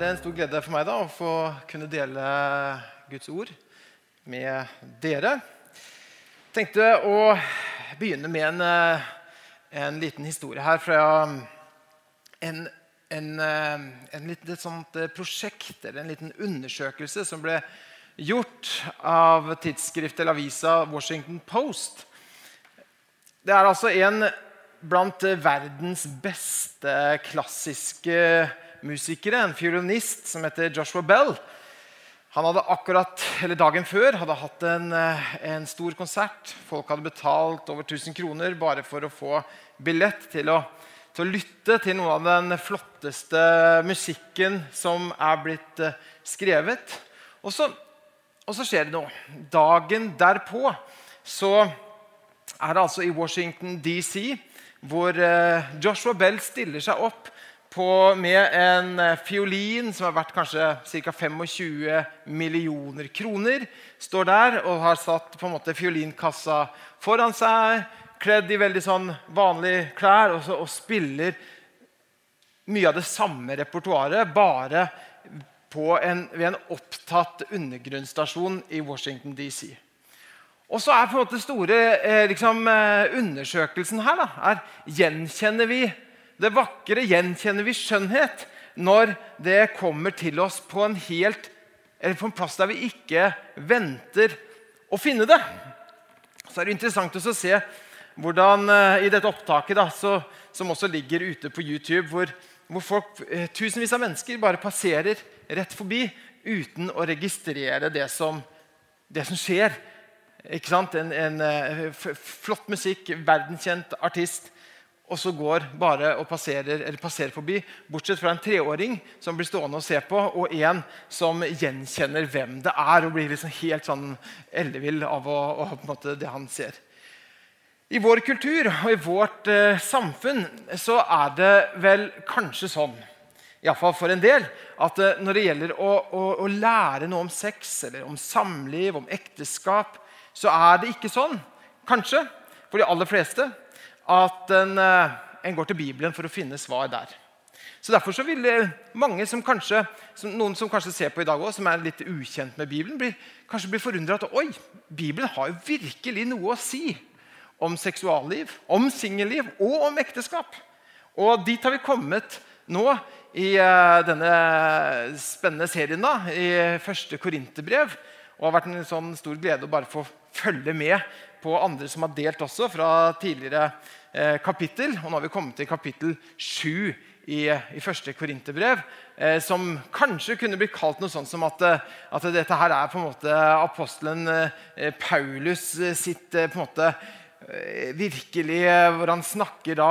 Er det en stor glede for meg da, å få kunne dele Guds ord med dere. Jeg tenkte å begynne med en, eh, en liten historie her fra en, en, eh, en liten, et sånt eh, prosjekt eller en liten undersøkelse som ble gjort av tidsskriftet eller avisa Washington Post. Det er altså en blant verdens beste klassiske musikere, en fiolinist som heter Joshua Bell. Han hadde akkurat, eller Dagen før hadde hatt en, en, stor konsert. Folk hadde betalt over 1000 kroner bare for å få billett til å, til å lytte til noe av den flotteste musikken som er blitt skrevet. Og så, og så skjer det noe. Dagen derpå så er det altså i Washington DC hvor eh, Joshua Bell stiller seg opp på, med en eh, fiolin som er verdt kanskje ca. 25 millioner kroner. Står der og har satt på en måte fiolinkassa foran seg, kledd i veldig sånn vanlige klær, og, så, og spiller mye av det samme repertoaret, bare en, ved en opptatt undergrunnsstasjon i Washington DC. Og så er på en måte store eh, liksom, eh, undersøkelsen her da, er, Gjenkjenner vi det vakre? Gjenkjenner vi skjønnhet når det kommer til oss på en, helt, på en plass der vi ikke venter å finne det? Så er det interessant å se hvordan eh, i dette opptaket, da, så, som også ligger ute på YouTube, hvor, hvor folk, tusenvis av mennesker bare passerer rett forbi uten å registrere det som, det som skjer? En, en uh, flott musikk, verdenskjent artist. Og så går bare og passerer, passerer, forbi. Bortsett fra en treåring som blir stående og se på, og en som gjenkjenner hvem det er, og blir liksom helt sånn ellevill av å, å, det han ser. I vår kultur og i vårt eh, samfunn så er det vel kanskje sånn Iallfall for en del. At eh, når det gjelder å, å, å lære noe om sex, eller om samliv, om ekteskap, så er det ikke sånn, kanskje, for de aller fleste, at en, eh, en går til Bibelen for å finne svar der. Så Derfor så vil eh, mange som kanskje, som noen som kanskje ser på i dag også, som er litt ukjent med Bibelen, blir, kanskje blir forundra at oi, Bibelen har jo virkelig noe å si om seksualliv, om singelliv og om ekteskap. Og dit har vi kommet nå i uh, denne spennende serien da, i første Korinterbrev. Og det har vært en sånn stor glede å bare få følge med på andre som har delt også fra tidligere eh, kapittel. Og nå har vi kommet til kapittel 7 i, i første Korinterbrev, eh, som kanskje kunne blitt kalt noe sånt som at, eh, at dette her er på en måte apostelen eh, Paulus eh, sitt eh, på en måte virkelig Hvor han snakker da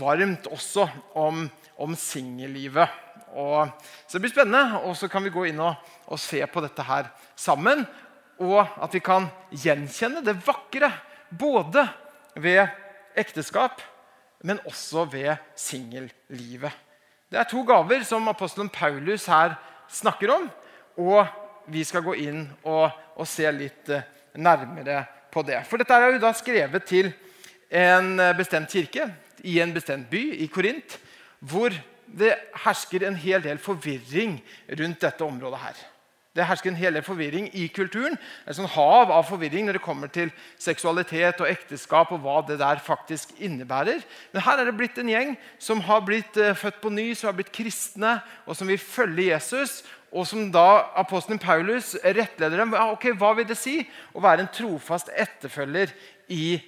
varmt også om, om singellivet. Så det blir spennende, og så kan vi gå inn og, og se på dette her sammen og at vi kan gjenkjenne det vakre både ved ekteskap, men også ved singellivet. Det er to gaver som apostelen Paulus her snakker om. Og vi skal gå inn og, og se litt eh, nærmere på det. For dette er jo da skrevet til en bestemt kirke i en bestemt by, i Korint, hvor det hersker en hel del forvirring rundt dette området her. Det hersker en hel forvirring i kulturen. Et sånn hav av forvirring når det kommer til seksualitet og ekteskap. og hva det der faktisk innebærer. Men her er det blitt en gjeng som har blitt uh, født på ny, som har blitt kristne, og som vil følge Jesus. Og som da apostelen Paulus rettleder dem. Ok, Hva vil det si å være en trofast etterfølger i,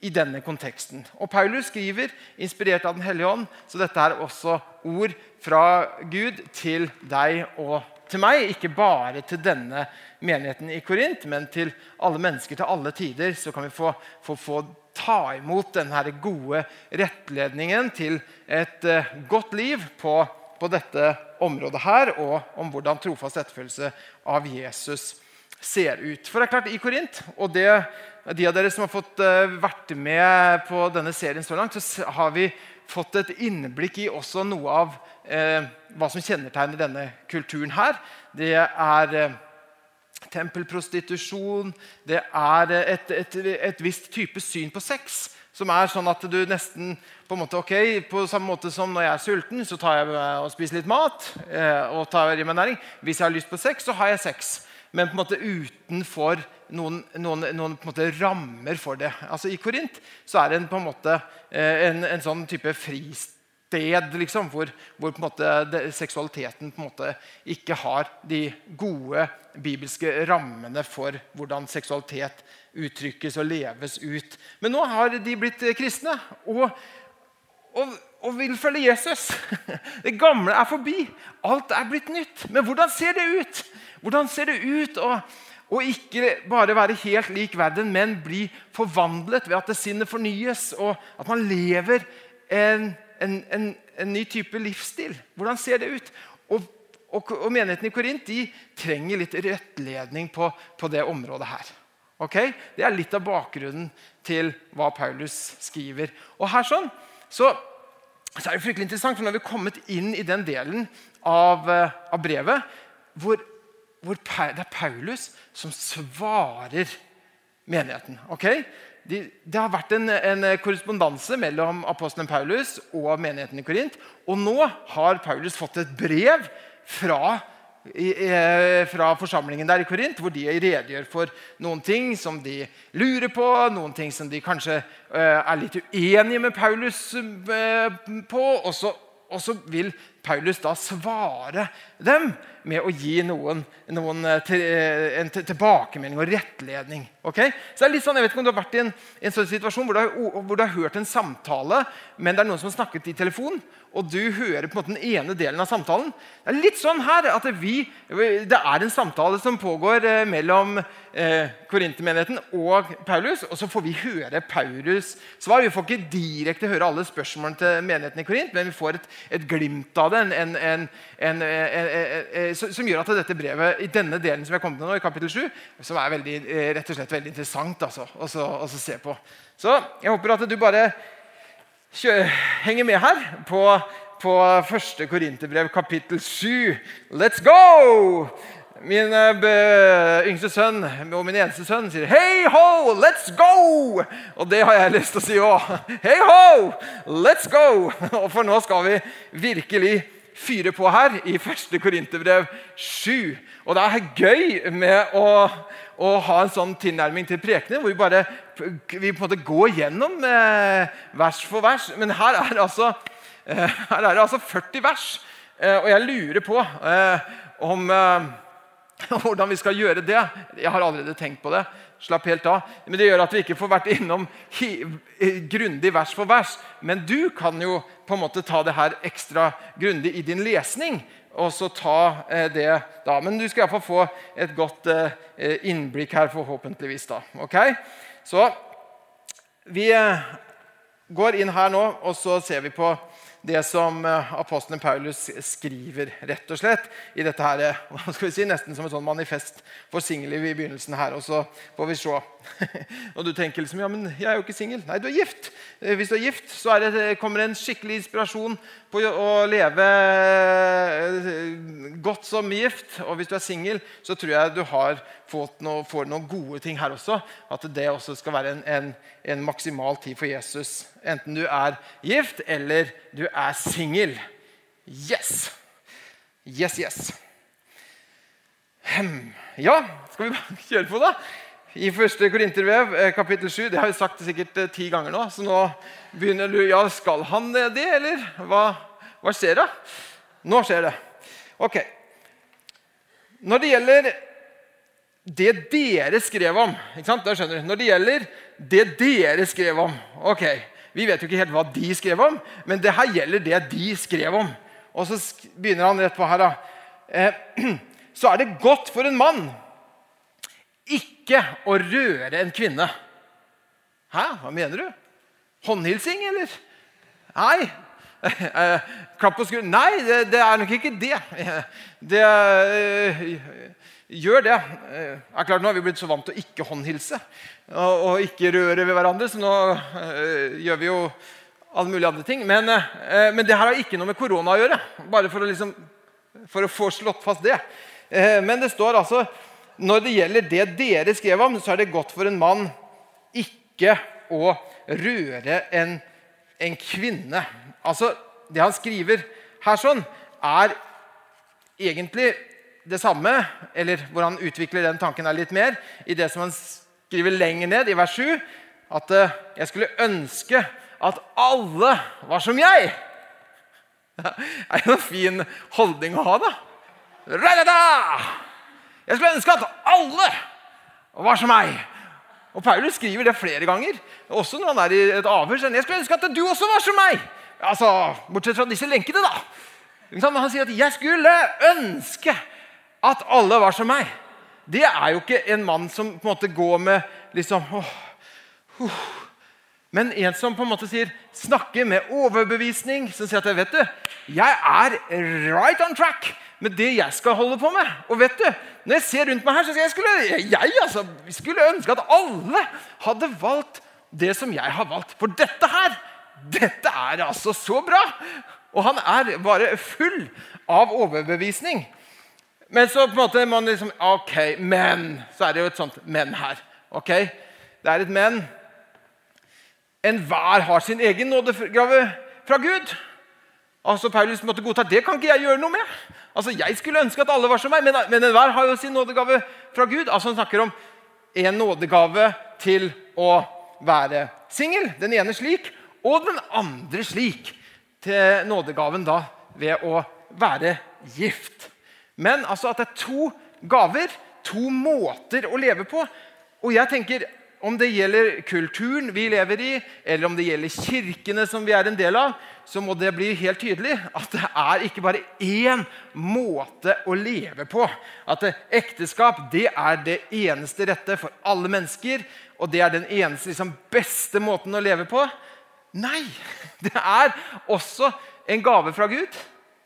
i denne konteksten? Og Paulus skriver, inspirert av Den hellige ånd, så dette er også ord fra Gud til deg og til meg, ikke bare til denne menigheten i Korint, men til alle mennesker til alle tider, så kan vi få, få, få ta imot denne gode rettledningen til et uh, godt liv på, på, dette området her, og om hvordan trofast etterfølgelse av Jesus ser ut. For det er klart, i Korint, og det, de av dere som har fått uh, vært med på denne serien så langt, så har vi fått et innblikk i også noe av eh, hva som kjennetegner denne kulturen her. Det er eh, tempelprostitusjon, det er et, et, et, visst type syn på sex Som er sånn at du nesten på en måte, ok, på samme måte som når jeg er sulten, så tar jeg og spiser litt mat. Eh, og tar i meg næring. Hvis jeg har lyst på sex, så har jeg sex. Men på en måte utenfor noen, noen, noen på en måte rammer for det. Altså I Korint så er det en, på en måte eh, en, en sånn type fristed liksom, hvor, hvor måte, det, seksualiteten på en måte ikke har de gode bibelske rammene for hvordan seksualitet uttrykkes og leves ut. Men nå har de blitt kristne og, og, og vil følge Jesus. Det gamle er forbi. Alt er blitt nytt. Men hvordan ser det ut? Hvordan ser det ut å, å ikke bare være helt lik verden, men bli forvandlet ved at det sinnet fornyes, og at man lever en en, en, en, ny type livsstil. Hvordan ser det ut? Og, og, og menigheten i Korint de trenger litt rettledning på, på det området her. Okay? Det er litt av bakgrunnen til hva Paulus skriver. Og her sånn, så, så er det fryktelig interessant, for Nå har vi kommet inn i den delen av, eh, av brevet hvor, hvor, det er Paulus som svarer menigheten. Okay? de, det har vært en, en korrespondanse mellom apostelen Paulus og menigheten i Korint. Og nå har Paulus fått et brev fra, i, fra forsamlingen der i Korint, hvor de redegjør for noen ting som de lurer på, noen ting som de kanskje uh, er litt uenige med Paulus uh, på. Og så, og så vil Paulus da svare dem med å gi noen, noen eh, til, eh, en tilbakemelding og rettledning. Okay? Så det er litt sånn, Jeg vet ikke om du har vært i en, en sånn situasjon hvor du, har, hvor du, har, hørt en samtale, men det er noen som har snakket i telefon, og du hører på en måte den ene delen av samtalen. Det er litt sånn her at vi, det er en samtale som pågår eh, mellom eh, Korintermenigheten og Paulus, og så får vi høre Paulus svar. Vi får ikke direkte høre alle spørsmålene til menigheten i Korint, men vi får et, et glimt av det. En, en, en, som gjør at dette brevet i denne delen som har kommet til nå, i kapittel 7, som er veldig, eh, rett og slett veldig interessant altså, å se på. Så jeg håper at du bare henger med her på, på 1. Korinterbrev, kapittel 7. Let's go! Min uh, yngste sønn og min eneste sønn sier 'Hei ho, let's go!' Og det har jeg lyst til å si òg. Hei ho, let's go! For nå skal vi virkelig fyre på her i 1. Korinterbrev 7. Og det er gøy med å, å ha en sånn tilnærming til prekener, hvor vi bare vi på en måte går gjennom eh, vers for vers. Men her er, altså, eh, her er det altså 40 vers, eh, og jeg lurer på eh, om eh, hvordan vi skal gjøre det. Jeg har allerede tenkt på det. Slapp helt av. Men det gjør at vi ikke får vært innom grundig vers for vers. Men du kan jo på en måte ta det her ekstra grundig i din lesning. Og så ta eh, det da. Men du skal iallfall få et godt eh, innblikk her, forhåpentligvis. da. Ok? Så vi eh, går inn her nå, og så ser vi på det som eh, apostelen Paulus skriver, rett og slett. i dette her, eh, hva skal vi si, Nesten som et sånn manifest for single i begynnelsen her. Og så får vi se. og du tenker liksom ja, men jeg er jo ikke singel. Nei, du er gift. Eh, hvis du er gift, så er det, kommer det en skikkelig inspirasjon på å leve godt som gift. Og hvis du er singel, så tror jeg du har fått noe, får noen gode ting her også. At det også skal være en, en, en maksimal tid for Jesus. Enten du er gift eller du er singel. Yes! Yes, yes. Ja, skal vi bare kjøre på, da? I 1. Korintervev, eh, kapittel 7. Det har jeg sagt sikkert eh, ti ganger nå. Så nå begynner du Ja, skal han det, eller? Hva, hva skjer da? Nå skjer det. Ok. Når det gjelder det dere skrev om ikke sant? Da skjønner du. Når det gjelder det dere skrev om ok, Vi vet jo ikke helt hva de skrev om, men det her gjelder det de skrev om. Og så begynner han rett på her. da. Eh, så er det godt for en mann ikke å røre en kvinne. Hæ? Hva mener du? Håndhilsing, eller? Nei. Eh, klapp på skulderen. Nei, det, det, er nok ikke det. Det uh, Gjør det. Det er klart, nå har vi blitt så vant til å ikke håndhilse og, ikke røre ved hverandre, så nå uh, gjør vi jo alle mulige andre ting. Men, men, det her har ikke noe med korona å gjøre. Bare for å, liksom, for å få slått fast det. men det står altså når det gjelder det dere skrev om, så er det godt for en mann ikke å røre en, en kvinne. Altså, Det han skriver her sånn, er egentlig det samme, eller hvor han utvikler den tanken litt mer, i det som han skriver lenger ned, i vers 7, at eh, jeg skulle ønske at alle var som jeg. Det er jo en fin holdning å ha, da. Jeg skulle ønske at alle var som meg. Og Paulus skriver det flere ganger, også når han er i et avhør. Jeg skulle ønske at du også var som meg. Altså, Bortsett fra disse lenkene, da. Han sier at 'jeg skulle ønske at alle var som meg'. Det er jo ikke en mann som på en måte går med liksom åh, uh, Men en som på en måte sier, snakker med overbevisning, som sier at vet du, 'Jeg er right on track med det jeg skal holde på med.' Og vet du, Når jeg ser rundt meg her, så jeg skulle jeg altså, skulle ønske at alle hadde valgt det som jeg har valgt. For dette her, dette er altså så bra! Og han er bare full av overbevisning. Men så på en måte man liksom Ok, men Så er det jo et sånt men her. ok? Det er et men. Enhver har sin egen nådegave fra Gud. Altså Paulus måtte godta det kan ikke jeg gjøre noe med. Altså Jeg skulle ønske at alle var som meg, men, men enhver har jo sin nådegave fra Gud. Altså Han snakker om en nådegave til å være singel. Den ene slik, og den andre slik til nådegaven da ved å være gift. Men altså at det er to gaver, to måter å leve på. Og jeg tenker, Om det gjelder kulturen vi lever i, eller om det gjelder kirkene som vi er en del av, så må det bli helt tydelig at det er ikke bare én måte å leve på. At ekteskap det er det eneste rette for alle mennesker, og det er den eneste liksom, beste måten å leve på. Nei! Det er også en gave fra Gud,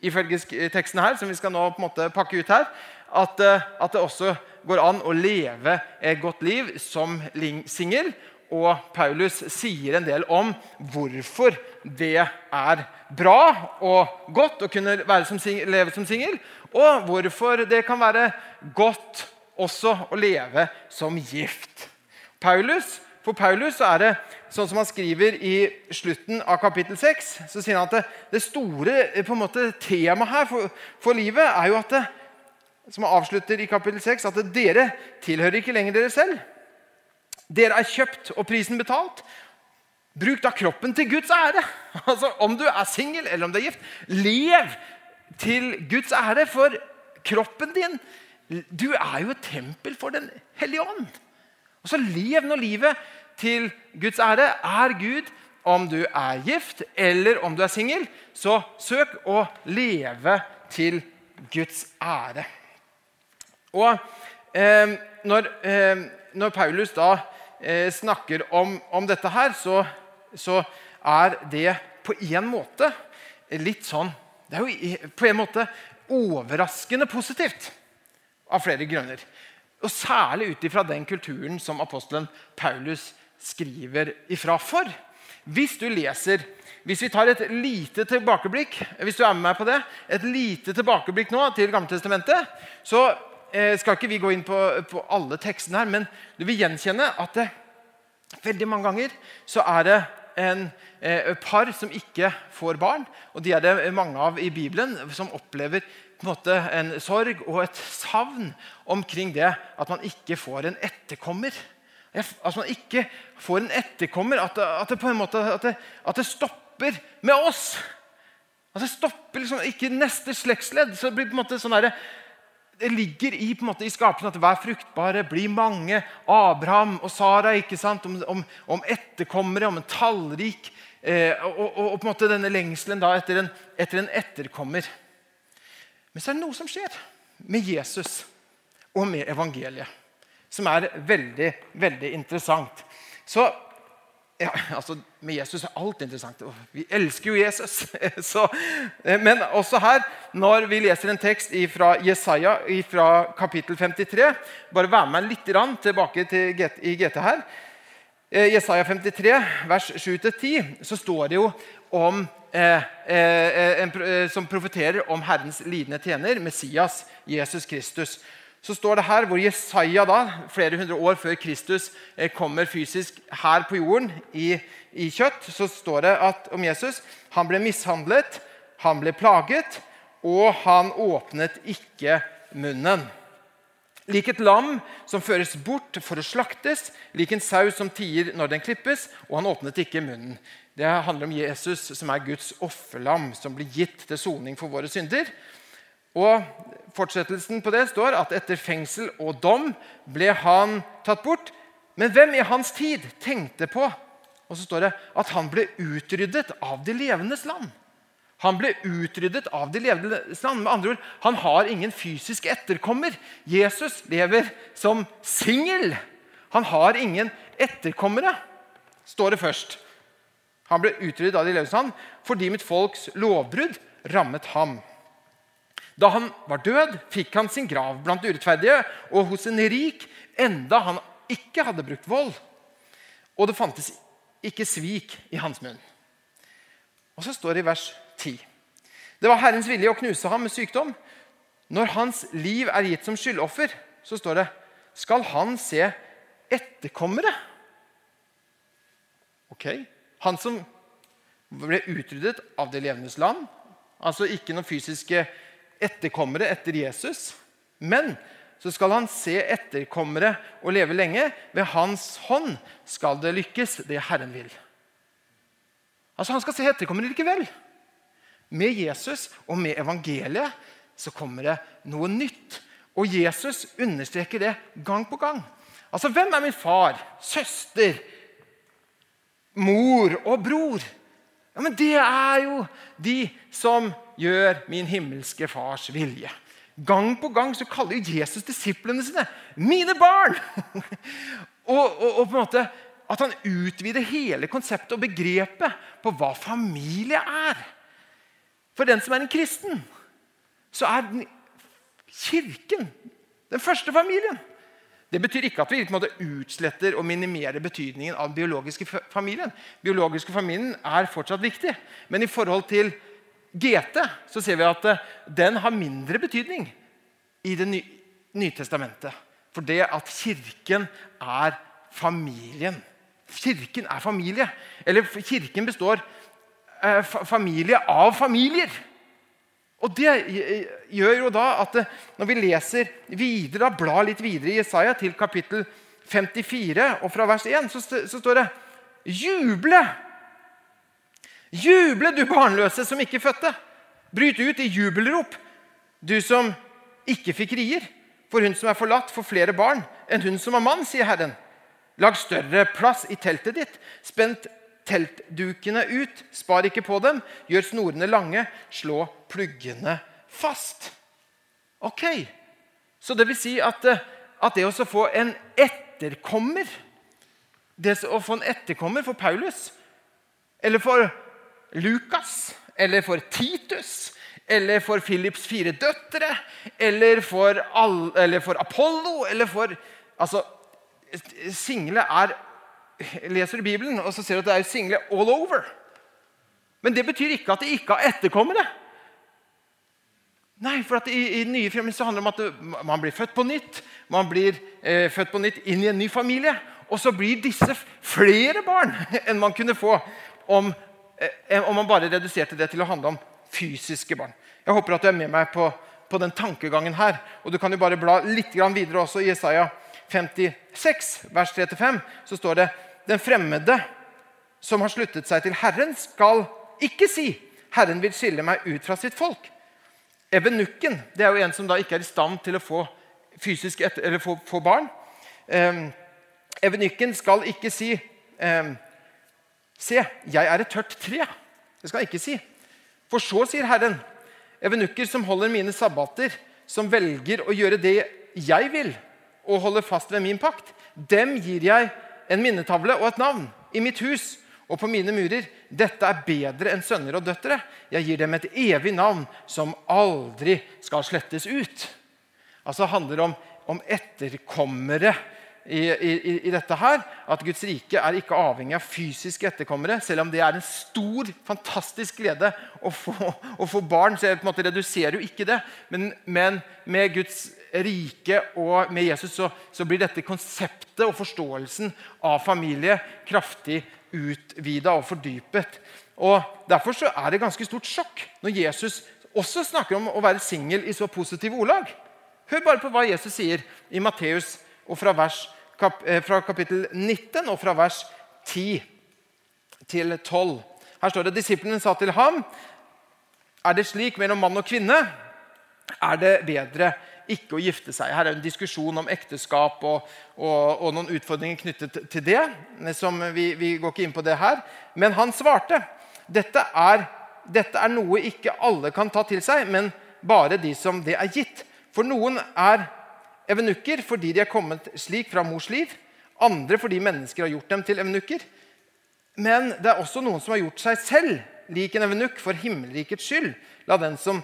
ifølge teksten her, som vi skal nå på en måte pakke ut her, at, eh, at det også går an å leve et godt liv som singel. Og Paulus sier en del om hvorfor det er bra og godt å kunne som single, leve som singel, og hvorfor det kan være godt også å leve som gift. Paulus, for Paulus er det sånn som han skriver i slutten av kapittel 6, så sier han at det, det store eh, på en måte, temaet her for, for, livet er jo at det, som han avslutter i kapittel 6, at det, dere tilhører ikke lenger dere selv. Dere er kjøpt og prisen betalt. Bruk da kroppen til Guds ære. Altså, Om du er singel eller om du er gift, lev til Guds ære. For kroppen din Du er jo et tempel for Den hellige ånd. Og så lev nå livet til Guds ære. Er Gud, om du er gift eller om du er singel, så søk å leve til Guds ære. Og eh, når, eh, når, Paulus da eh, snakker om, om, dette her, så, så, er det på en måte litt sånn Det er jo på en måte overraskende positivt av flere grunner. Og særlig ut ifra den kulturen som apostelen Paulus skriver ifra for. Hvis du leser hvis vi tar et lite tilbakeblikk hvis du er med meg på det, et lite tilbakeblikk nå til Gammeltestamentet, så eh, skal ikke vi gå inn på, på, alle tekstene her, men du vil gjenkjenne at det, veldig mange ganger så er det en par som ikke får barn. Og de er det mange av i Bibelen som opplever en, måte, en sorg og et savn omkring det at man ikke får en etterkommer. At man ikke får en etterkommer. At det, at det på en måte at det, at det, stopper med oss. At det stopper liksom ikke neste slektsledd. så det blir på en måte sånn der, det ligger i, på en måte, i skapelsen at vær fruktbare, bli mange. Abraham og Sara ikke sant? Om, om, om etterkommere, om en tallrik eh, og, og, og, på en måte denne lengselen da etter en, etter en etterkommer. Men så er det noe som skjer med Jesus og med evangeliet som er veldig, veldig interessant. Så ja, altså, Med Jesus er alt interessant. Vi elsker jo Jesus. Så, eh, men også her, når vi leser en tekst fra Jesaja fra kapittel 53 Bare vær med litt tilbake til i GT her. Eh, Jesaja 53, vers 7-10, så står det jo om eh, eh, en, som profeterer om Herrens lidende tjener, Messias, Jesus Kristus så står det her, hvor Jesaja da, flere hundre år før Kristus eh, kommer fysisk her på jorden i, i kjøtt, så står det at, om Jesus han ble mishandlet, han ble plaget, og han åpnet ikke munnen. Lik et lam som føres bort for å slaktes, lik en sau som tier når den klippes, og han åpnet ikke munnen. Det handler om Jesus, som er Guds offerlam, som blir gitt til soning for våre synder. Og Fortsettelsen på det står at etter fengsel og dom ble han tatt bort. Men hvem i hans tid tenkte på og så står det at han ble utryddet av de levendes land? Han ble utryddet av de levendes land. Med andre ord, Han har ingen fysisk etterkommer. Jesus lever som singel. Han har ingen etterkommere, står det først. Han ble utryddet av de levendes land fordi mitt folks lovbrudd rammet ham. Da han var død, fikk han sin grav blant urettferdige og hos en rik, enda han ikke hadde brukt vold. Og det fantes ikke svik i hans munn. Og så står det i vers 10. Det var Herrens vilje å knuse ham med sykdom. Når hans liv er gitt som skyldoffer, så står det, skal han se etterkommere. Ok, Han som ble utryddet av det levendes land, altså ikke noen fysiske etterkommere etter Jesus. Men så skal han se etterkommere og leve lenge. Ved hans hånd skal det lykkes, det Herren vil. Altså Han skal se etterkommere likevel. Med Jesus og med evangeliet så kommer det noe nytt. Og Jesus understreker det gang på gang. Altså, Hvem er min far, søster, mor og bror? Ja, men Det er jo de som gjør min himmelske fars vilje. Gang på gang så kaller Jesus disiplene sine 'mine barn'. og, og, og, på en måte at han utvider hele konseptet og begrepet på hva familie er. For den som er en kristen, så er kirken den første familien. Det betyr ikke at vi måte utsletter og minimerer betydningen av den biologiske familien. biologiske familien er fortsatt viktig, men i forhold til GT så ser vi at eh, den har mindre betydning i Det nye Nytestamentet. For det at Kirken er familien. Kirken er familie. Eller Kirken består familie av familier. Og Det gjør jo da at eh, når vi leser videre, blar litt videre i Jesaja, til kapittel 54, og fra vers 1, så, så står det Juble! Juble, du barnløse som ikke fødte! Bryt ut i jubelrop, du som ikke fikk rier. For hun som er forlatt, får flere barn enn hun som er mann, sier Herren. Lag større plass i teltet ditt. Spent teltdukene ut. Spar ikke på dem. Gjør snorene lange. Slå pluggene fast. Ok, Så det vil si at, eh, at det å få en etterkommer Det å få en etterkommer for Paulus, eller for Lukas eller for Titus eller for Philips fire døtre eller for, all, eller for Apollo eller for Altså, single er Leser du Bibelen, og så ser du at det er single all over. Men det betyr ikke at de ikke har etterkommere. Nei, for i, i nye filmer så handler det om at det, man blir født på nytt. Man blir eh, født på nytt inn i en ny familie. Og så blir disse flere barn enn man kunne få om Eh, om man bare reduserte det til å handle om fysiske barn. Jeg håper at du er med meg på, på den tankegangen her. Og Du kan jo bare bla litt videre også. I Jesaja 56, vers 3-5, så står det den fremmede som har sluttet seg til Herren, skal ikke si 'Herren vil skille meg ut fra sitt folk'. Ebenukken det er jo en som da ikke er i stand til å få, etter, få, få barn. Eh, ebenukken skal ikke si eh, Se, jeg er et tørt tre. Det skal han ikke si. For så sier Herren, evenukker som holder mine sabbater, som velger å gjøre det jeg vil, og holder fast ved min pakt, dem gir jeg en minnetavle og et navn i mitt hus og på mine murer. Dette er bedre enn sønner og døtre. Jeg gir dem et evig navn som aldri skal slettes ut. Altså det handler om, om etterkommere i, i, i, dette her, at Guds rike er ikke avhengig av fysiske etterkommere, selv om det er en stor, fantastisk glede å få, å få barn. så jeg på en måte reduserer jo ikke det, Men, men med Guds rike og med Jesus så, så blir dette konseptet og forståelsen av familie kraftig utvida og fordypet. Og Derfor så er det ganske stort sjokk når Jesus også snakker om å være singel i så positive ordlag. Hør bare på hva Jesus sier i Matteus og fra, vers, kap, eh, fra kapittel 19 og fra vers 10 til 12. Her står det disiplene sa til ham er det slik mellom mann og kvinne er det bedre ikke å gifte seg. Her er en diskusjon om ekteskap og, og, og noen utfordringer knyttet til det. som vi, vi, går ikke inn på det her. Men han svarte dette er, dette er noe ikke alle kan ta til seg, men bare de som det er gitt. For noen er evenukker fordi de er kommet slik fra mors liv. Andre fordi mennesker har gjort dem til evenukker. Men det er også noen som har gjort seg selv lik en evenukk for himmelrikets skyld. La den som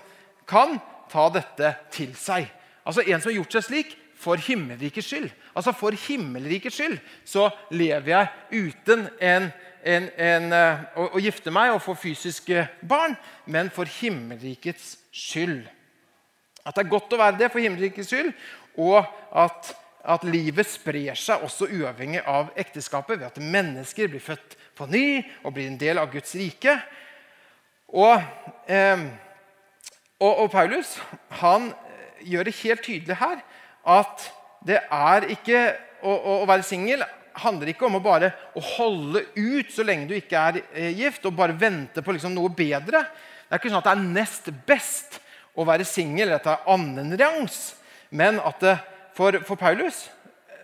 kan, ta dette til seg. Altså En som har gjort seg slik for himmelrikets skyld. Altså For himmelrikets skyld så lever jeg uten en, en, en, uh, å, å, gifte meg og få fysiske barn, men for himmelrikets skyld. At det er godt å være det for himmelrikets skyld, og at, at livet sprer seg også uavhengig av ekteskapet ved at mennesker blir født på ny og blir en del av Guds rike. Og, eh, og, og Paulus han gjør det helt tydelig her at det er ikke å, å, være singel handler ikke om å bare å holde ut så lenge du ikke er eh, gift, og bare vente på liksom noe bedre. Det er ikke sånn at det er nest best å være singel, dette er annenrangs. Men at det, for, for, Paulus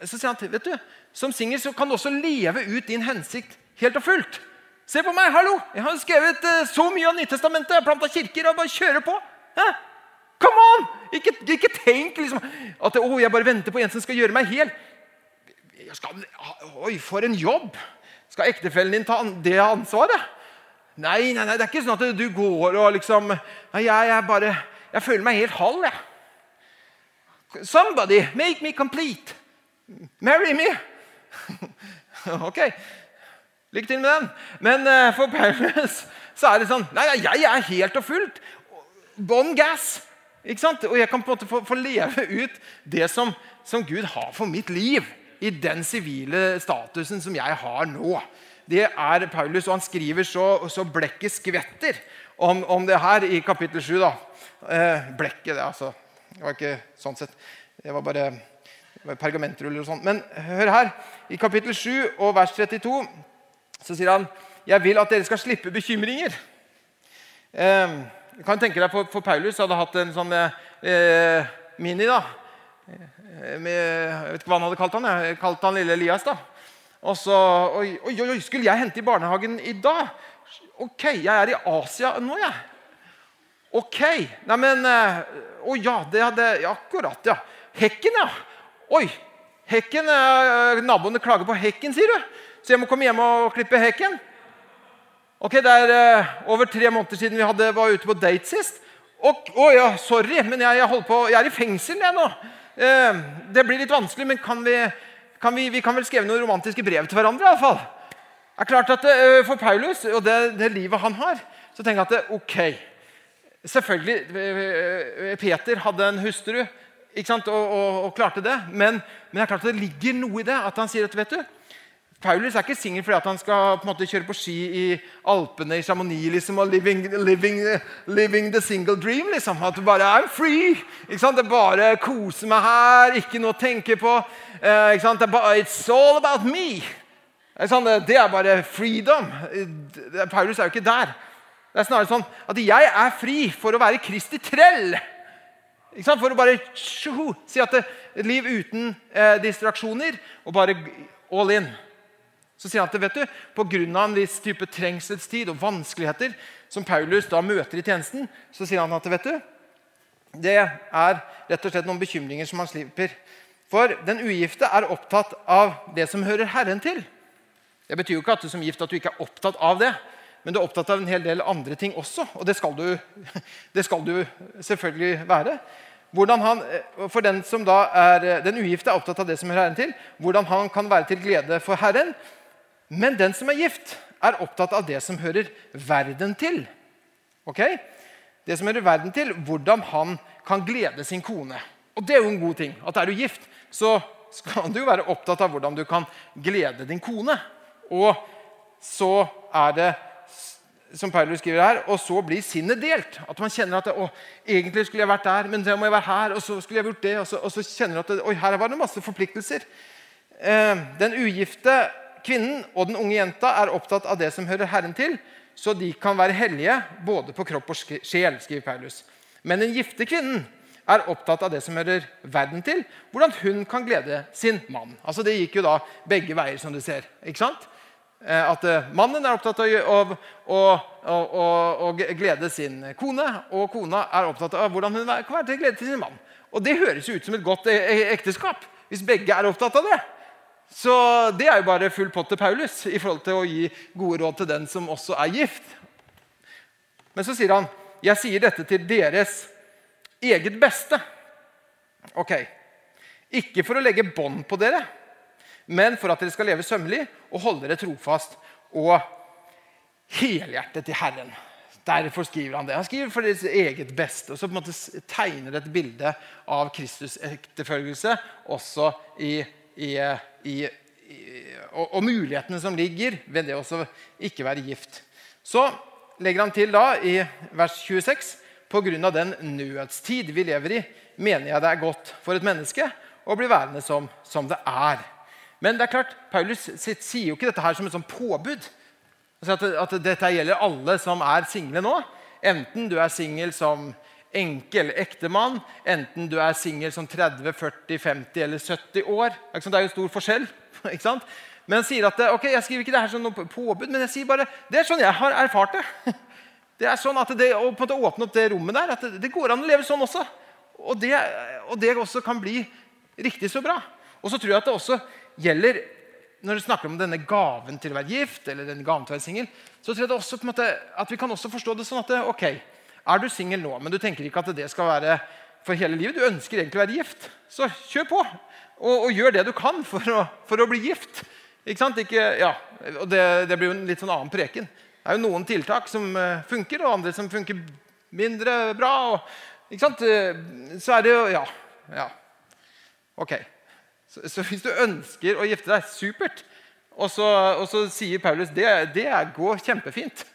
så sier han vet du, som singel kan du også leve ut din hensikt helt og fullt. Se på meg, hallo! Jeg har skrevet så mye av Nytestamentet. Jeg har planta kirker og bare kjører på. Hæ? Come on! Ikke, ikke tenk liksom, at oh, jeg bare venter på en som skal gjøre meg hel. Skal, oi, for en jobb! Skal ektefellen din ta det ansvaret? Nei, nei, nei, det er ikke sånn at du går og liksom nei, jeg, jeg, bare, jeg føler meg helt halv, jeg. Somebody make me complete. Marry me. ok. Lykke til med den. Men uh, for Paulus så er det sånn Nei, jeg er helt og fullt bånn gass. Ikke sant? Og jeg kan på en måte få, få leve ut det som, som, Gud har for mitt liv. I den sivile statusen som jeg har nå. Det er Paulus, og han skriver så, så blekket skvetter om, om, det her i kapittel 7. Da. Eh, blekket, det, altså. Det var ikke sånn sett. Det var bare pergamentruller og sånn. Men hør her. I kapittel 7 og vers 32 så sier han jeg vil at dere skal slippe bekymringer. Eh, kan tenke deg For, for Paulus hadde hatt en sånn eh, mini. da. Eh, med, jeg vet ikke hva han hadde kalt han. Jeg kalte han lille Elias. da. Og så oi, oi, oi, Skulle jeg hente i barnehagen i dag? Ok, jeg er i Asia nå, jeg. Ok. Neimen Å oh, ja, det hadde Akkurat, ja. Hekken, ja. Oi. Hekken, eh, Naboene klager på hekken, sier du? Så jeg må komme hjem og klippe hekken? Ok, Det er uh, over tre måneder siden vi hadde, var ute på date sist. Å oh, ja, sorry, men jeg, jeg, på, jeg, er i fengsel jeg nå. Uh, det blir litt vanskelig, men kan vi, kan vi, vi kan vel skrive noen romantiske brev til hverandre? i alle fall. Det er klart at uh, For Paulus og det, det, livet han har, så tenker jeg at ok Selvfølgelig, Peter hadde en hustru og, og, og, klarte det. Men, men, det er klart at det ligger noe i det. At han sier at vet du, Paulus er ikke singel fordi han skal på en måte kjøre på ski i Alpene i Chamonix liksom, og living, living, living, the single dream. liksom. At du bare er free! Ikke sant? Det er bare kose meg her, ikke noe å tenke på. Eh, ikke sant? Det er bare, It's all about me! Ikke sant, det er bare freedom. Paulus er jo ikke der. Det er snarere sånn at jeg er fri for å være Kristi trell. Ikke sant? For å bare tjo, si at det, et liv uten eh, distraksjoner og bare all in. Så sier han at vet du, pga. en viss type trengselstid og vanskeligheter som Paulus da møter i tjenesten, så sier han at vet du, det er rett og slett noen bekymringer som han slipper. For den ugifte er opptatt av det som hører Herren til. Det betyr jo ikke at du som gift at du ikke er opptatt av det, men du er opptatt av en hel del andre ting også. Og det skal du, det skal du selvfølgelig være. Han, for den som da er, den ugifte er opptatt av det som hører Herren til, hvordan han kan være til glede for Herren, men den som er gift, er opptatt av det som hører verden til. Ok? Det som hører verden til, Hvordan han kan glede sin kone. Og det er jo en god ting. at Er du gift, så skal du jo være opptatt av hvordan du kan glede din kone. Og så er det som Paulus skriver her, og så blir sinnet delt. At man kjenner at å, egentlig skulle jeg vært der, men så må jeg være her. Og så skulle jeg gjort det, og så, og så kjenner du at oi, her var det masse forpliktelser. Eh, den ugifte kvinnen og den unge jenta er opptatt av det som hører Herren til, så de kan være hellige både på kropp og sjel. skriver Paulus. Men den gifte kvinnen er opptatt av det som hører verden til, hvordan hun kan glede sin mann. Altså Det gikk jo da begge veier, som du ser. ikke sant? Eh, at eh, mannen er opptatt av å, glede sin kone, og kona er opptatt av hvordan hun kan være til glede til sin mann. Og Det høres jo ut som et godt e, e, ekteskap, hvis begge er opptatt av det. Så det er jo bare full pott til Paulus i forhold til å gi gode råd til den som også er gift. Men så sier han, 'Jeg sier dette til deres eget beste'. Ok. Ikke for å legge bånd på dere, men for at dere skal leve sømmelig og holde dere trofast og helhjertet til Herren. Derfor skriver han det. Han skriver for deres eget beste. Og så på en måte tegner et bilde av Kristus' ektefølgelse også i i, i, i, og, og, mulighetene som ligger ved det å ikke være gift. Så legger han til da i vers 26.: På grunn av den nødstid vi lever i, mener jeg det er godt for et menneske å bli værende som, som det er. Men det er klart, Paulus sier jo ikke dette her som et sånn påbud. Altså at, at, dette gjelder alle som er single nå. Enten du er singel som enkel ektemann, enten du er singel som 30, 40, 50 eller 70 år. Det er jo stor forskjell. ikke sant? Men han sier at ok, jeg skriver ikke det her som noe påbud, men jeg sier bare, det er sånn jeg har erfart det. Det er sånn at det, Å på en måte åpne opp det rommet der, at det, går an å leve sånn også. Og det, og det, også kan bli riktig så bra. Og så tror jeg at det også gjelder når du snakker om denne gaven til å være gift, eller denne gaven til å være singel, så tror jeg det også på en måte, at vi kan også forstå det sånn at ok, er du singel nå, men du tenker ikke at det skal være for hele livet, du ønsker egentlig å være gift, så kjør på. Og, og gjør det du kan for å, for å bli gift. Ikke sant? Ikke, ja, og det, det, blir jo en litt sånn annen preken. Det er jo noen tiltak som uh, funker, og andre som funker mindre bra. Og, ikke sant? Uh, så er det jo Ja. ja. Ok. Så, så, hvis du ønsker å gifte deg, supert. Og så, og så sier Paulus det, det går kjempefint.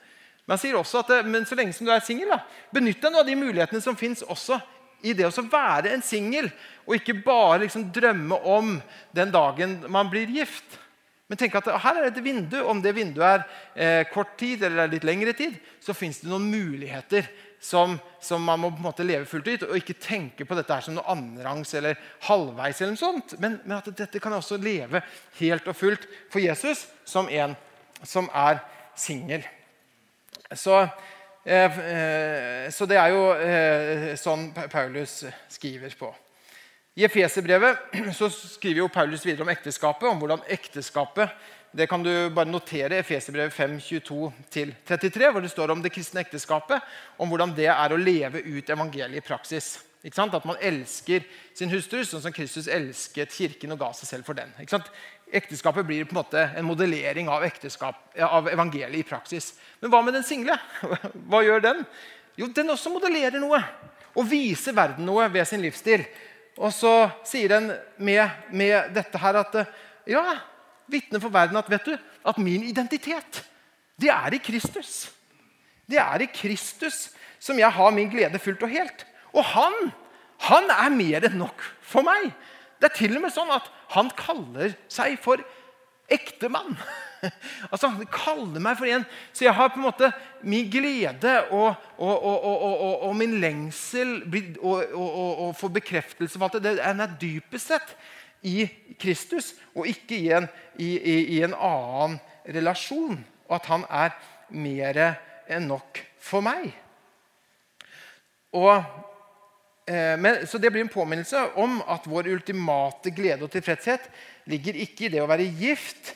Men han sier også at men så lenge som du er singel, benytt deg av de mulighetene som fins også i det å være en singel, og ikke bare liksom drømme om den dagen man blir gift. Men tenk at her er et vindu. Om det vinduet er eh, kort tid eller litt lengre tid, så fins det noen muligheter som, som, man må på en måte leve fullt ut. Og ikke tenke på dette her som noe annenrangs eller halvveis. eller noe sånt, Men, men at dette kan også leve helt og fullt for Jesus som en som er singel. Så, eh, eh, så, det er jo eh, sånn Paulus skriver på. I Efeserbrevet skriver jo Paulus videre om ekteskapet, om hvordan ekteskapet det kan du bare notere Efeserbrevet 5, 22-33, hvor det står om det kristne ekteskapet. Om hvordan det er å leve ut evangeliet i praksis. At man elsker sin hustru sånn som Kristus elsket kirken og ga seg selv for den. Ekteskapet blir på en måte en modellering av, av evangeliet i praksis. Men hva med den single? Hva gjør den? Jo, Den også modellerer noe og viser verden noe ved sin livsstil. Og så sier den med, med dette her at ja, vitner for verden at vet du, at min identitet, det er i Kristus. Det er i Kristus som jeg har min glede fullt og helt. Og han, han er mer enn nok for meg. Det er til og med sånn at han kaller seg for ektemann. altså, Han kaller meg for en Så jeg har på en måte min glede og, og, og, og min lengsel og, få bekreftelse for at det er dypest sett i Kristus og ikke i en, i, i, i en annen relasjon. Og at han er mer enn nok for meg. Og men, så Det blir en påminnelse om at vår ultimate glede og tilfredshet ligger ikke i det å være gift,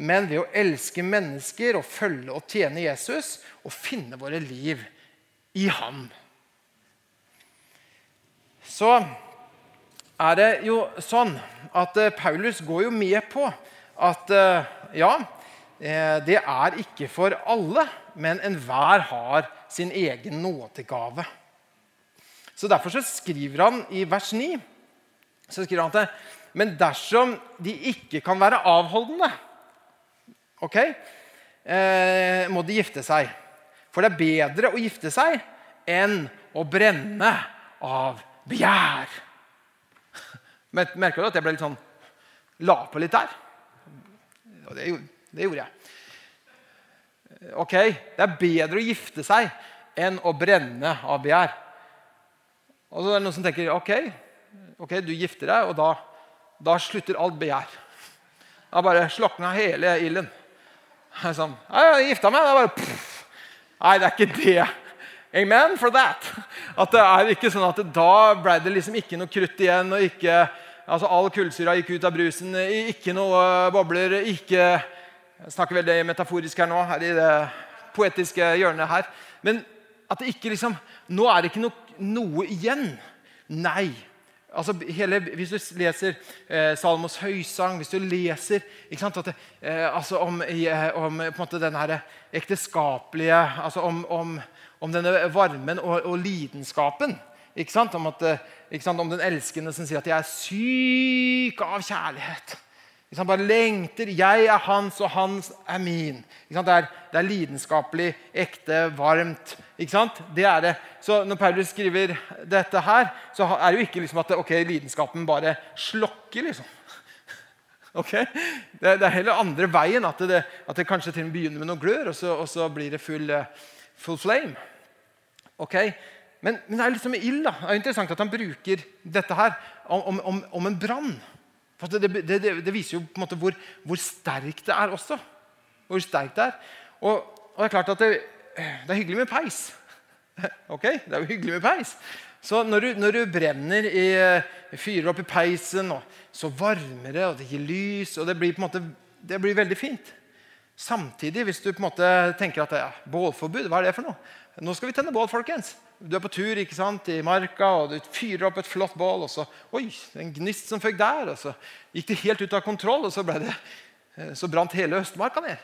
men ved å elske mennesker og følge og tjene Jesus og finne våre liv i ham. Så er det jo sånn at eh, Paulus går jo med på at eh, ja, det er ikke for alle, men enhver har sin egen nådegave. Så Derfor så skriver han i vers 9 så skriver han at men dersom de ikke kan være avholdende, ok, eh, må de gifte seg. For det er bedre å gifte seg enn å brenne av begjær. Merker du at jeg ble litt sånn La på litt der? Det, det gjorde jeg. Ok, Det er bedre å gifte seg enn å brenne av begjær. Og så er det noen som tenker ok, ok, du gifter deg, og da, da slutter alt begjær. Da bare slokna hele ilden. Sånn, jeg gifta meg. Det bare pff. Nei, det er ikke det. Amen for that. At det er ikke sånn at Da ble det liksom ikke noe krutt igjen. og ikke, altså All kullsyra gikk ut av brusen. Ikke noe bobler. ikke, Jeg snakker veldig metaforisk her nå, her i det poetiske hjørnet her. Men at det ikke liksom Nå er det ikke noe, noe igjen. Nei. Altså, hele, hvis du leser eh, Salmos høysang, hvis du leser sant, det, eh, altså om, eh, om denne ekteskapelige altså om, om, om, denne varmen og, og lidenskapen at, eh, om, den elskende som sier at 'jeg er syk av kjærlighet'. Liksom bare lengter. Jeg er hans, og hans er min. Det er, det, er, lidenskapelig, ekte, varmt. Det er det. Så når Paulus skriver dette her, så er det jo ikke liksom at okay, lidenskapen bare slokker. liksom. Okay? Det, det, er heller andre veien. At det, at det kanskje til og med begynner med noe glør, og så, og så blir det full, full flame. Okay? Men, men, det er liksom ild. da. Det er interessant at han bruker dette her om, om, om en brann. For det, det, det, det, viser jo på en måte hvor, hvor sterkt det er også. Hvor sterkt det er. Og, og det er klart at det, er hyggelig med peis. Ok, Det er jo hyggelig med peis. Så når du, når du brenner i, fyrer opp i peisen, så varmer det, og det gir lys, og det blir, på en måte, det blir veldig fint. Samtidig, hvis du på en måte tenker at ja, bålforbud, hva er det for noe? Nå skal vi tenne bål, folkens. Du er på tur ikke sant, i marka, og du fyrer opp et flott bål. Og så oi, en gnist som føk der. Og så gikk det helt ut av kontroll, og så, det, eh, så brant hele Østmarka ned.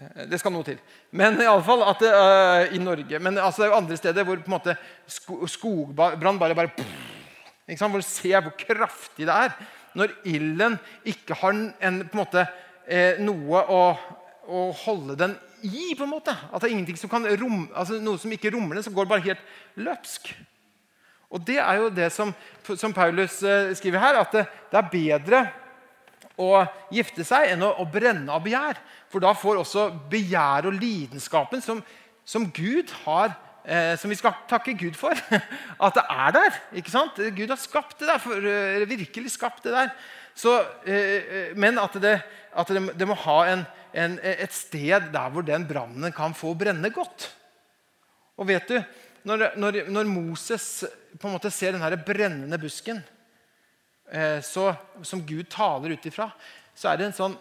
Eh, det skal noe til. Men i alle fall at det, uh, i Norge. Men altså, det er jo andre steder hvor på måte skogbrann bare, bare ikke sant, Hvor du ser hvor kraftig det er. Når ilden ikke har en, på en måte, eh, noe å, å holde den i. på en måte. At det er ingenting som kan rom, altså Noe som ikke rommer det, som går bare helt løpsk. Og Det er jo det som, som Paulus uh, skriver her, at det, det, er bedre å gifte seg enn å, å, brenne av begjær. For da får også begjær og lidenskapen som, som Gud har eh, som vi skal takke Gud for. At det er der. ikke sant? Gud har skapt det der. For, uh, virkelig skapt det der. Så, eh, men at, det, at det, det må ha en, en, et sted der hvor den brannen kan få brenne godt. Og vet du, Når, når, når Moses på en måte ser den brennende busken eh, så, som Gud taler ut ifra, så er det en sånn,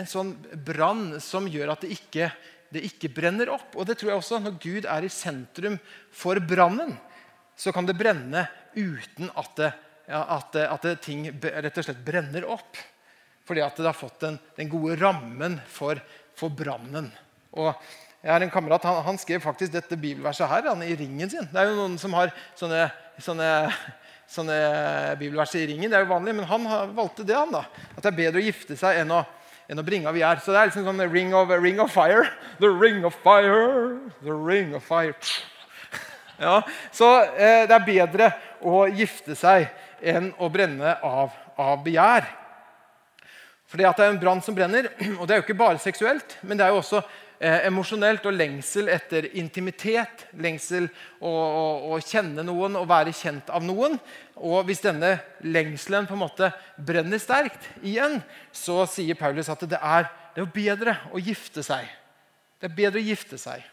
en sånn brann som gjør at det ikke, det ikke brenner opp. Og det tror jeg også, Når Gud er i sentrum for brannen, så kan det brenne uten at, det, at, at ting rett og slett brenner opp. Fordi at det har fått den, den gode rammen for, for brannen. Og jeg har en kamerat, han, han, skrev faktisk dette bibelverset her han, i ringen sin. Det er jo noen som har sånne, sånne, sånne bibelvers i ringen. Det er jo vanlig, men han valgte det. han da. At det er bedre å gifte seg enn å, enn å bringe av gjær. Så det er liksom sånn ring of, ring of fire. The ring of fire, the ring of fire. Ja, Så eh, det er bedre å gifte seg enn å brenne av, av begjær. Fordi at det er en brann som brenner. Og det er jo ikke bare seksuelt, men det er jo også eh, emosjonelt og lengsel etter intimitet. Lengsel å, kjenne noen og være kjent av noen. Og hvis denne lengselen på en måte brenner sterkt igjen, så sier Paulus at det er, det er bedre å gifte seg. Det er bedre å gifte seg.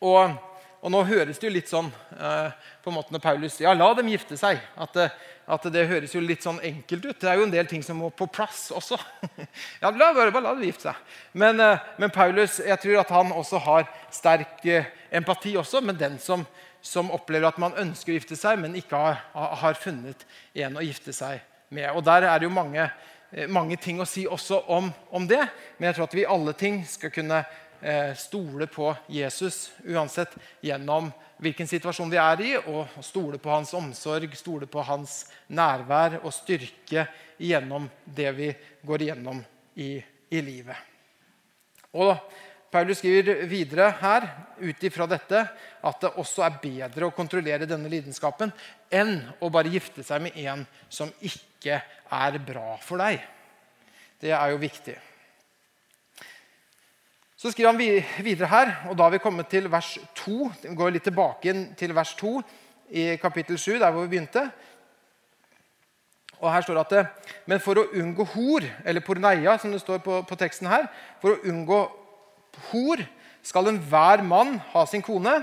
Og, og nå høres det jo litt sånn eh, på en måte når Paulus sier ja, la dem gifte seg. At eh, at det høres jo litt sånn enkelt ut. Det er jo en del ting som må på plass også. ja, la, bare la det gifte seg. Men, eh, men, Paulus jeg tror at han også har sterk eh, empati også med den som, som opplever at man ønsker å gifte seg, men ikke har, har funnet en å gifte seg med. Og Der er det jo mange, eh, mange ting å si også om, om, det. Men jeg tror at vi alle ting skal kunne stole på Jesus uansett gjennom hvilken situasjon vi er i, og stole på hans omsorg, stole på hans nærvær og styrke gjennom det vi går igjennom i, i livet. Og Paulus skriver videre her ut ifra dette at det også er bedre å kontrollere denne lidenskapen enn å bare gifte seg med en som ikke er bra for deg. Det er jo viktig. Så skriver han videre her, og da har vi kommet til vers 2. Vi går litt tilbake til vers 2 i kapittel 7, der hvor vi begynte. Og her står det at Men for å unngå hor, eller porneia, som det står på, på teksten her For å unngå hor skal enhver mann ha sin kone,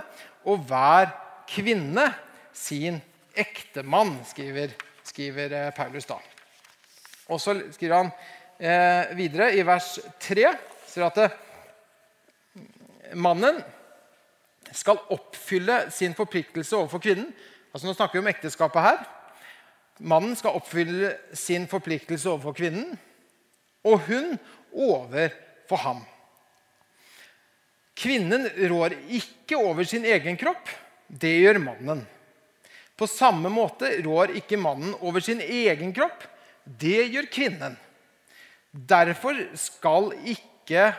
og hver kvinne sin ektemann, skriver, skriver eh, Paulus da. Og så skriver han eh, videre i vers 3 sier at det, mannen skal oppfylle sin forpliktelse overfor kvinnen. Altså Nå snakker vi om ekteskapet her. Mannen skal oppfylle sin forpliktelse overfor kvinnen, og hun overfor ham. Kvinnen rår ikke over sin egen kropp. Det gjør mannen. På samme måte rår ikke mannen over sin egen kropp. Det gjør kvinnen. Derfor skal ikke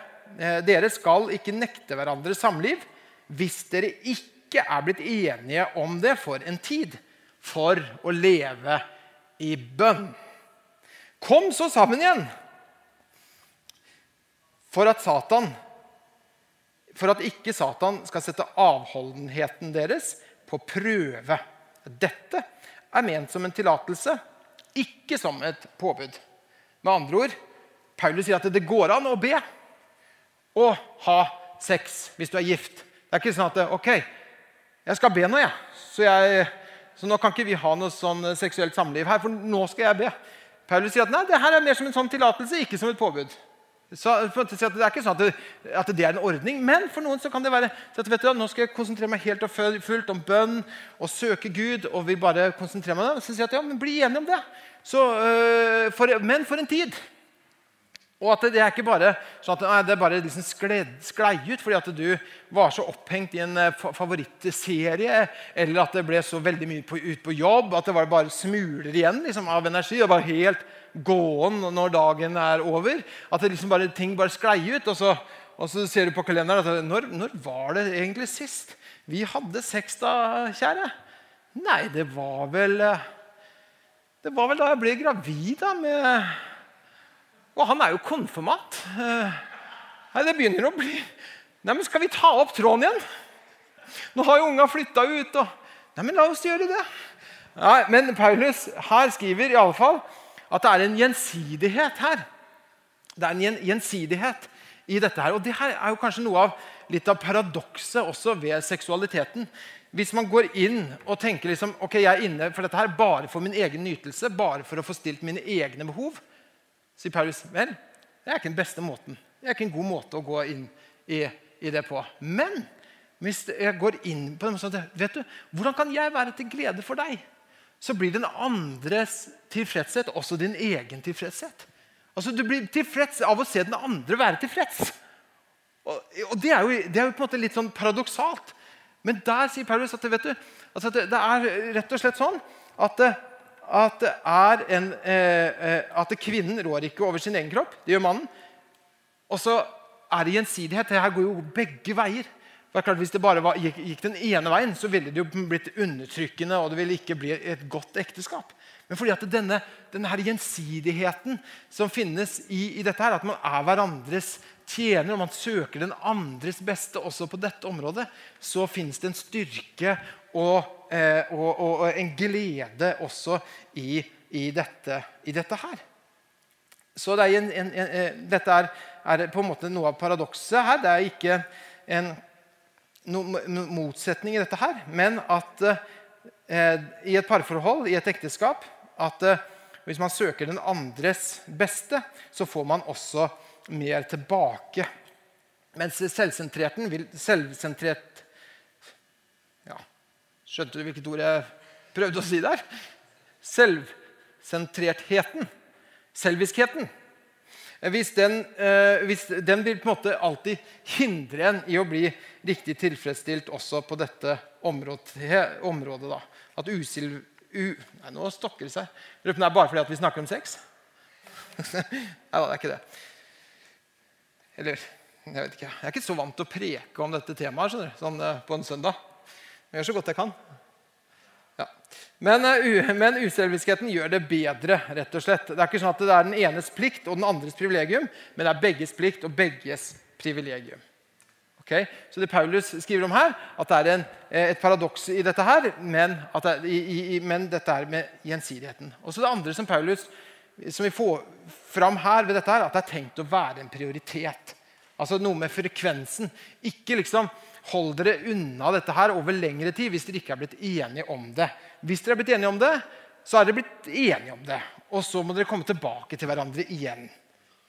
dere skal ikke nekte hverandre samliv hvis dere ikke er blitt enige om det for en tid, for å leve i bønn. Kom så sammen igjen for at Satan for at ikke Satan skal sette avholdenheten deres på prøve. Dette er ment som en tillatelse, ikke som et påbud. Med andre ord, Paulus sier at det går an å be å ha sex hvis du er gift. Det er ikke sånn at OK, jeg skal be nå, jeg. Så, jeg. så, nå kan ikke vi ha noe sånn seksuelt samliv her, for nå skal jeg be. Paulus sier at nei, det her er mer som en sånn tillatelse, ikke som et påbud. Så, det er ikke sånn at det, at det, er en ordning, men for noen så kan det være så at, vet du, nå skal jeg konsentrere meg helt og fullt om bønn og søke Gud. og vil bare konsentrere meg om det. Så sier jeg at ja, men bli enige om det. Så, øh, for, men for en tid. Og at det er ikke bare sånn at nei, det bare liksom skled, sklei ut fordi at du var så opphengt i en uh, favorittserie, eller at det ble så veldig mye på, ut på jobb at det var bare smuler igjen liksom, av energi. og bare helt gåen når dagen er over. At liksom bare, ting bare sklei ut. Og så, og så, ser du på kalenderen at når, når var det egentlig sist vi hadde sex, da, kjære? Nei, det var vel eh, Det var vel da jeg ble gravid da, med og han er jo konfirmant. Eh, nei, det begynner å bli Nei, men Skal vi ta opp tråden igjen? Nå har jo unga flytta ut. og Nei, men La oss gjøre det. Nei, Men Paulus her skriver i alle fall at det er en gjensidighet her. Det er en gjensidighet i dette her. Og det her er jo kanskje noe av litt av paradokset også ved seksualiteten. Hvis man går inn og tenker liksom, ok, jeg er inne for dette her bare for min egen nytelse, bare for å få stilt mine egne behov, sier Paulus vel, det er ikke den beste måten. Det er ikke en god måte å gå inn i, i det på. Men hvis jeg går inn på det sånn vet du, Hvordan kan jeg være til glede for deg? Så blir den andres tilfredshet også din egen tilfredshet. Altså Du blir tilfreds av å se den andre være tilfreds. Og, og det, er jo, det, er jo, på en måte litt sånn paradoksalt. Men der sier Paulus at, du, altså det, det, er rett og slett sånn at at, en, eh, eh, at, kvinnen rår ikke over sin egen kropp. Det gjør mannen. Og så er det gjensidighet. Det her går jo begge veier. For klart, Hvis det bare var, gikk, gikk, den ene veien, så ville det jo blitt undertrykkende, og det ville ikke bli et godt ekteskap. Men fordi at denne, denne her gjensidigheten som finnes i, i, dette, her, at man er hverandres tjener, og man søker den andres beste også på dette området, så finnes det en styrke og Eh, og, og, og, en glede også i, i, dette, i dette, her. Så det er en, en, en, eh, dette er, er, på en måte noe av paradokset her. Det er ikke en noen motsetning i dette her, men at eh, i et parforhold, i et ekteskap, at eh, hvis man søker den andres beste, så får man også mer tilbake. Mens selvsentrerten vil, selvsentrert Skjønte du hvilket ord jeg prøvde å si der? Selvsentrertheten. Selviskheten. Hvis den, eh, hvis den, vil på en måte alltid hindre en i å bli riktig tilfredsstilt også på dette området. området da. At usil... U, nei, nå stokker det seg. Lurer det bare fordi vi snakker om sex? nei det er ikke det. Eller jeg vet ikke. Jeg er ikke så vant til å preke om dette temaet skjønner du, sånn, eh, på en søndag. Jeg gjør så godt jeg kan. Ja. Men, uh, men uselviskheten gjør det bedre. rett og slett. Det er ikke sånn at det er den enes plikt og den andres privilegium, men det er begges plikt og begges privilegium. Okay? Så det Paulus skriver om her, at det er en, eh, et paradoks i dette her, men, det, i, i, men dette er med gjensidigheten. Og så det andre som Paulus som vi får fram her ved dette, her, at det er tenkt å være en prioritet. Altså noe med frekvensen. Ikke liksom hold dere unna dette her over lengre tid hvis dere ikke er blitt enige om det. Hvis dere er blitt enige om det, så er dere blitt enige om det. Og så må dere komme tilbake til hverandre igjen.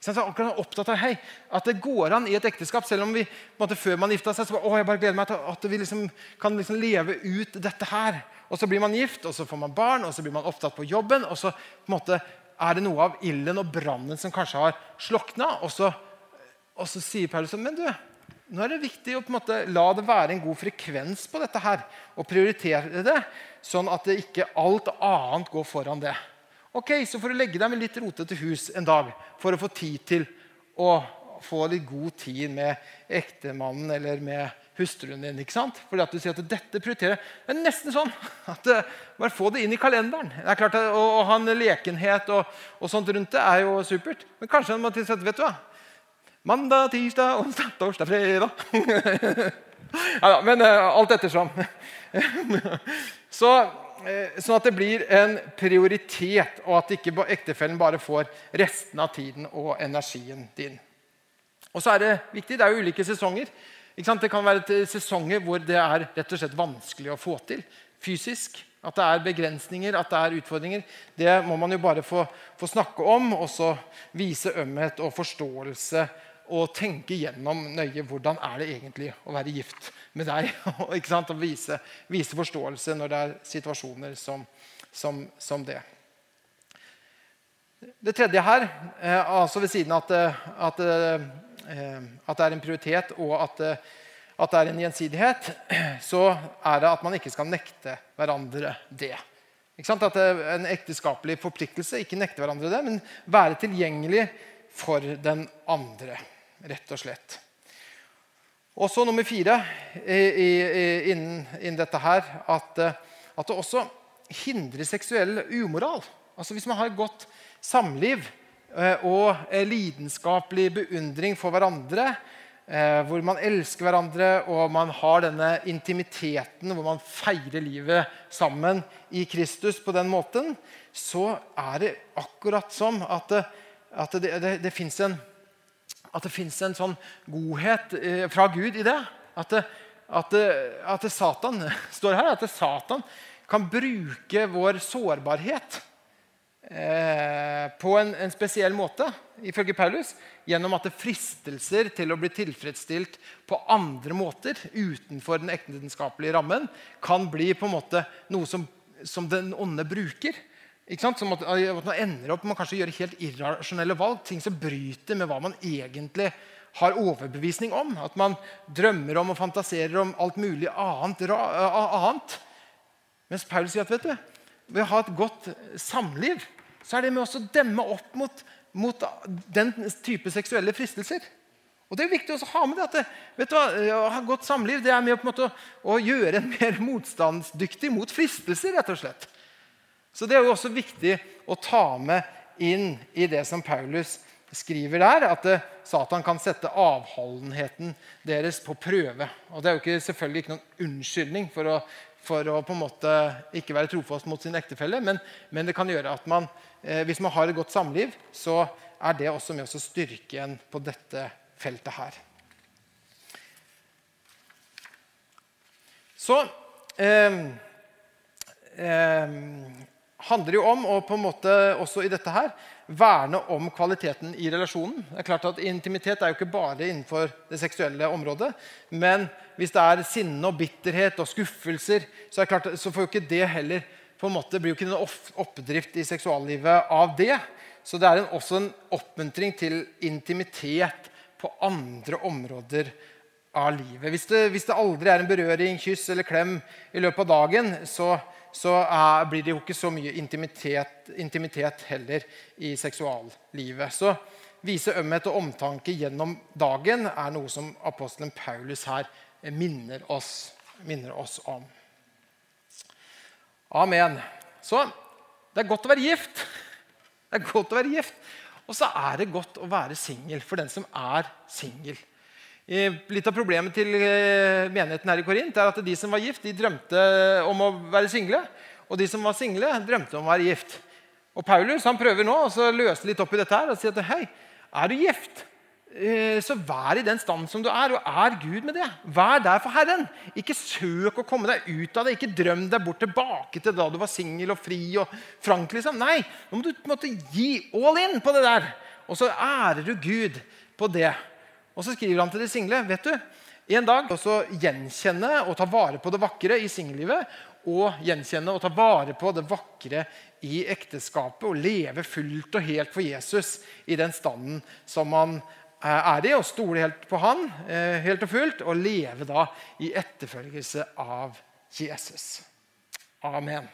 Så jeg er opptatt av hei, at det går an i et ekteskap, selv om vi måte, før man gifta seg, så bare, å, jeg bare gleder meg til at vi liksom, kan liksom leve ut dette her. Og så blir man gift, og så får man barn, og så blir man opptatt på jobben. Og så på en måte, er det noe av ilden og brannen som kanskje har slokna. Og så og så sier Paulus men du, nå er det viktig å på en måte la det være en god frekvens på dette her, og prioritere det, sånn at det ikke alt annet går foran det. Ok, Så får du legge deg med litt rotete hus en dag for å få tid til å få litt god tid med ektemannen eller med hustruen din. ikke sant? Fordi at du sier at dette prioriterer Det er nesten sånn at uh, Bare få det inn i kalenderen. Det er klart at, Å, å ha en lekenhet og, og, sånt rundt det er jo supert. Men kanskje man må tilsette, vet du hva? Mandag, tirsdag, onsdag, torsdag, fredag. ja, men uh, alt ettersom. så, uh, sånn at det blir en prioritet, og at ikke ektefellen bare får resten av tiden og energien din. Og så er Det viktig, det er jo ulike sesonger. Det kan være sesonger hvor det er rett og slett vanskelig å få til fysisk. At det er begrensninger, at det er utfordringer. Det må man jo bare få, få snakke om, og så vise ømhet og forståelse og tenke gjennom nøye hvordan er det egentlig å være gift med deg. og vise, vise, forståelse når det er situasjoner som, som, som det. Det tredje her, eh, altså ved siden av at, at, eh, at, det er en prioritet og at, at, det er en gjensidighet, så er det at man ikke skal nekte hverandre det. At det er En ekteskapelig forpliktelse. Ikke nekte hverandre det, men være tilgjengelig for den andre rett og slett. Og så nummer fire innen, innen dette her at, at, det også hindrer seksuell umoral. Altså Hvis man har et godt samliv eh, og lidenskapelig beundring for hverandre, eh, hvor man elsker hverandre og man har denne intimiteten hvor man feirer livet sammen i Kristus på den måten, så er det akkurat som at, at det, det, det fins en det en sånn godhet eh, fra Gud i det. At, det, at, det, at Satan står her, at Satan kan bruke vår sårbarhet eh, på en, en, spesiell måte, ifølge Paulus, gjennom at det fristelser til å bli tilfredsstilt på andre måter utenfor den ektenskapelige rammen kan bli på en måte noe som, som den onde bruker som at, at, man ender opp med å gjøre helt irrasjonelle valg. Ting som bryter med hva man egentlig har overbevisning om. At man drømmer om og fantaserer om alt mulig annet. annet. Mens Paulus sier at vet du, ved å ha et godt samliv så er det med å demme opp mot, mot, den type seksuelle fristelser. Og Det er viktig å ha med det at det, vet du hva, å ha godt samliv det er med på en måte å gjøre en mer motstandsdyktig mot fristelser. rett og slett. Så det er jo også viktig å ta med inn i det som Paulus skriver der, at eh, Satan kan sette avholdenheten deres på prøve. Og Det er jo ikke, selvfølgelig ikke noen unnskyldning for å, for å på en måte ikke være trofast mot sin ektefelle, men, men, det kan gjøre at man, eh, hvis man har et godt samliv, så er det også med å styrke en på dette feltet her. Så eh, eh, handler jo om å på en måte også i dette her, verne om kvaliteten i relasjonen. Det er klart at Intimitet er jo ikke bare innenfor det seksuelle området. Men hvis det er sinne og bitterhet og skuffelser, så, klart, så får jo ikke det heller på en måte, blir jo ikke noen oppdrift i seksuallivet av det. Så det er en, også en oppmuntring til intimitet på andre områder av livet. Hvis det, hvis det aldri er en berøring, kyss eller klem i løpet av dagen, så, så er, blir det jo ikke så mye intimitet, intimitet heller i seksuallivet. Så vise ømhet og omtanke gjennom dagen er noe som apostelen Paulus her minner oss, minner oss om. Amen. Så det er godt å være gift. Det er godt å være gift. Og så er det godt å være singel for den som er singel. Litt av problemet til eh, menigheten her i Korint er at de som var gift, de drømte om å være single. Og de som var single, drømte om å være gift. Og Paulus han prøver nå å løse litt opp i dette her og si at hei, er du gift, så vær i den stand som du er, og er Gud med det. Vær der for Herren. Ikke søk å komme deg ut av det. Ikke drøm deg bort tilbake til da du var singel og fri og frank. liksom. Nei, nå må du måtte gi all in på det der. Og så ærer du Gud på det. Og så skriver han til de single. vet du, En dag også gjenkjenne og ta vare på det vakre i singellivet. Og gjenkjenne og ta vare på det vakre i ekteskapet. Og leve fullt og helt for Jesus i den standen som Eh, er de, og stole helt på han eh, helt og fullt, og leve da i etterfølgelse av Jesus. Amen.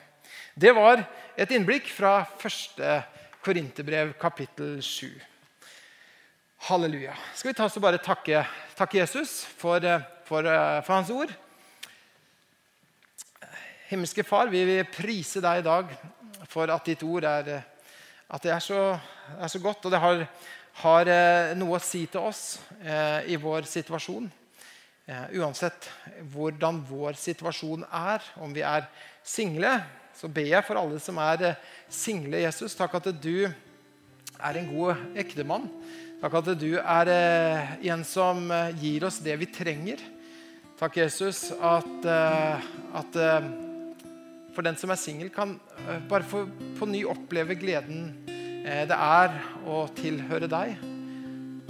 Det var et innblikk fra første Korinterbrev, kapittel 7. Halleluja. Skal vi ta oss og bare takke, takke Jesus for, eh, for, for, hans ord? Himmelske Far, vi vil prise deg i dag for at ditt ord er, at det er, så, er så godt. Og det har har eh, noe å si til oss eh, i vår situasjon. Eh, uansett hvordan vår situasjon er, om vi er single, så ber jeg for alle som er single, Jesus. Takk at du er en god ektemann. Takk at du er en som gir oss det vi trenger. Takk, Jesus, at, at for den som er singel, kan bare få på ny oppleve gleden det er å tilhøre deg.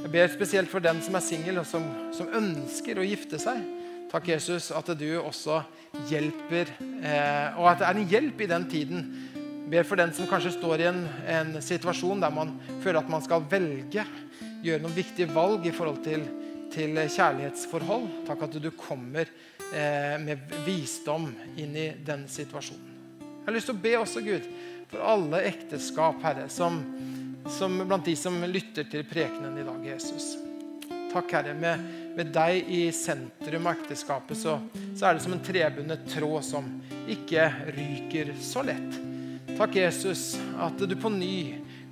Jeg ber spesielt for den som er singel, og som, som, ønsker å gifte seg. Takk, Jesus, at du også hjelper, eh, og at det er en hjelp i den tiden. Jeg ber for den som kanskje står i en, en, situasjon der man føler at man skal velge, gjøre noen viktige valg i forhold til, til kjærlighetsforhold. Takk at du kommer eh, med visdom inn i den situasjonen. Jeg har lyst til å be også, Gud, for alle ekteskap, Herre, som, som blant de som lytter til prekenen i dag, Jesus. Takk, Herre. Med, med deg i sentrum av ekteskapet så, så, er det som en trebundet tråd som ikke ryker så lett. Takk, Jesus, at du på ny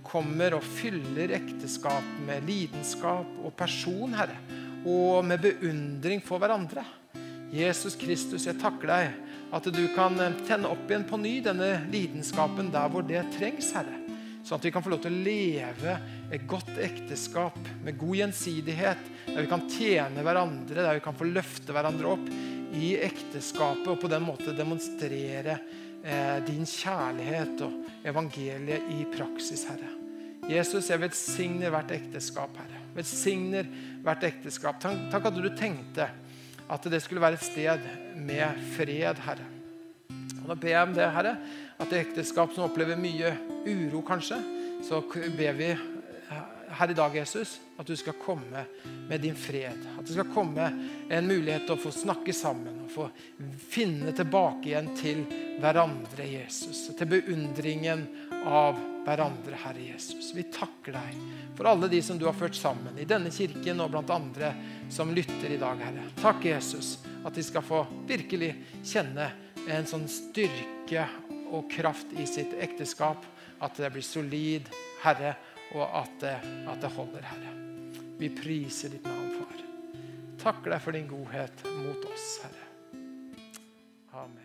kommer og fyller ekteskap med lidenskap og person, Herre. Og med beundring for hverandre. Jesus Kristus, jeg takker deg at du kan eh, tenne opp igjen på ny denne lidenskapen der hvor det trengs, Herre. Sånn at vi kan få lov til å leve et godt ekteskap med god gjensidighet. Der vi kan tjene hverandre, der vi kan få løfte hverandre opp i ekteskapet. Og på den måte demonstrere eh, din kjærlighet og evangeliet i praksis, Herre. Jesus, jeg velsigner hvert ekteskap, Herre. Velsigner hvert ekteskap. Takk, at du tenkte at det skulle være et sted med fred, Herre. Og Da ber jeg om det, Herre, at det ekteskap som opplever mye uro, kanskje, så ber vi her i dag, Jesus, at du skal komme med din fred. At det skal komme en mulighet til å få snakke sammen og få finne tilbake igjen til hverandre, Jesus. Til beundringen av hverandre, Herre Jesus. Vi takker deg for alle de som du har ført sammen i denne kirken og blant andre som lytter i dag, Herre. Takk, Jesus, at de skal få virkelig kjenne en sånn styrke og kraft i sitt ekteskap. At det blir solid, Herre, og at det, at det holder, Herre. Vi priser ditt navn, Far. Takk deg for din godhet mot oss, Herre. Amen.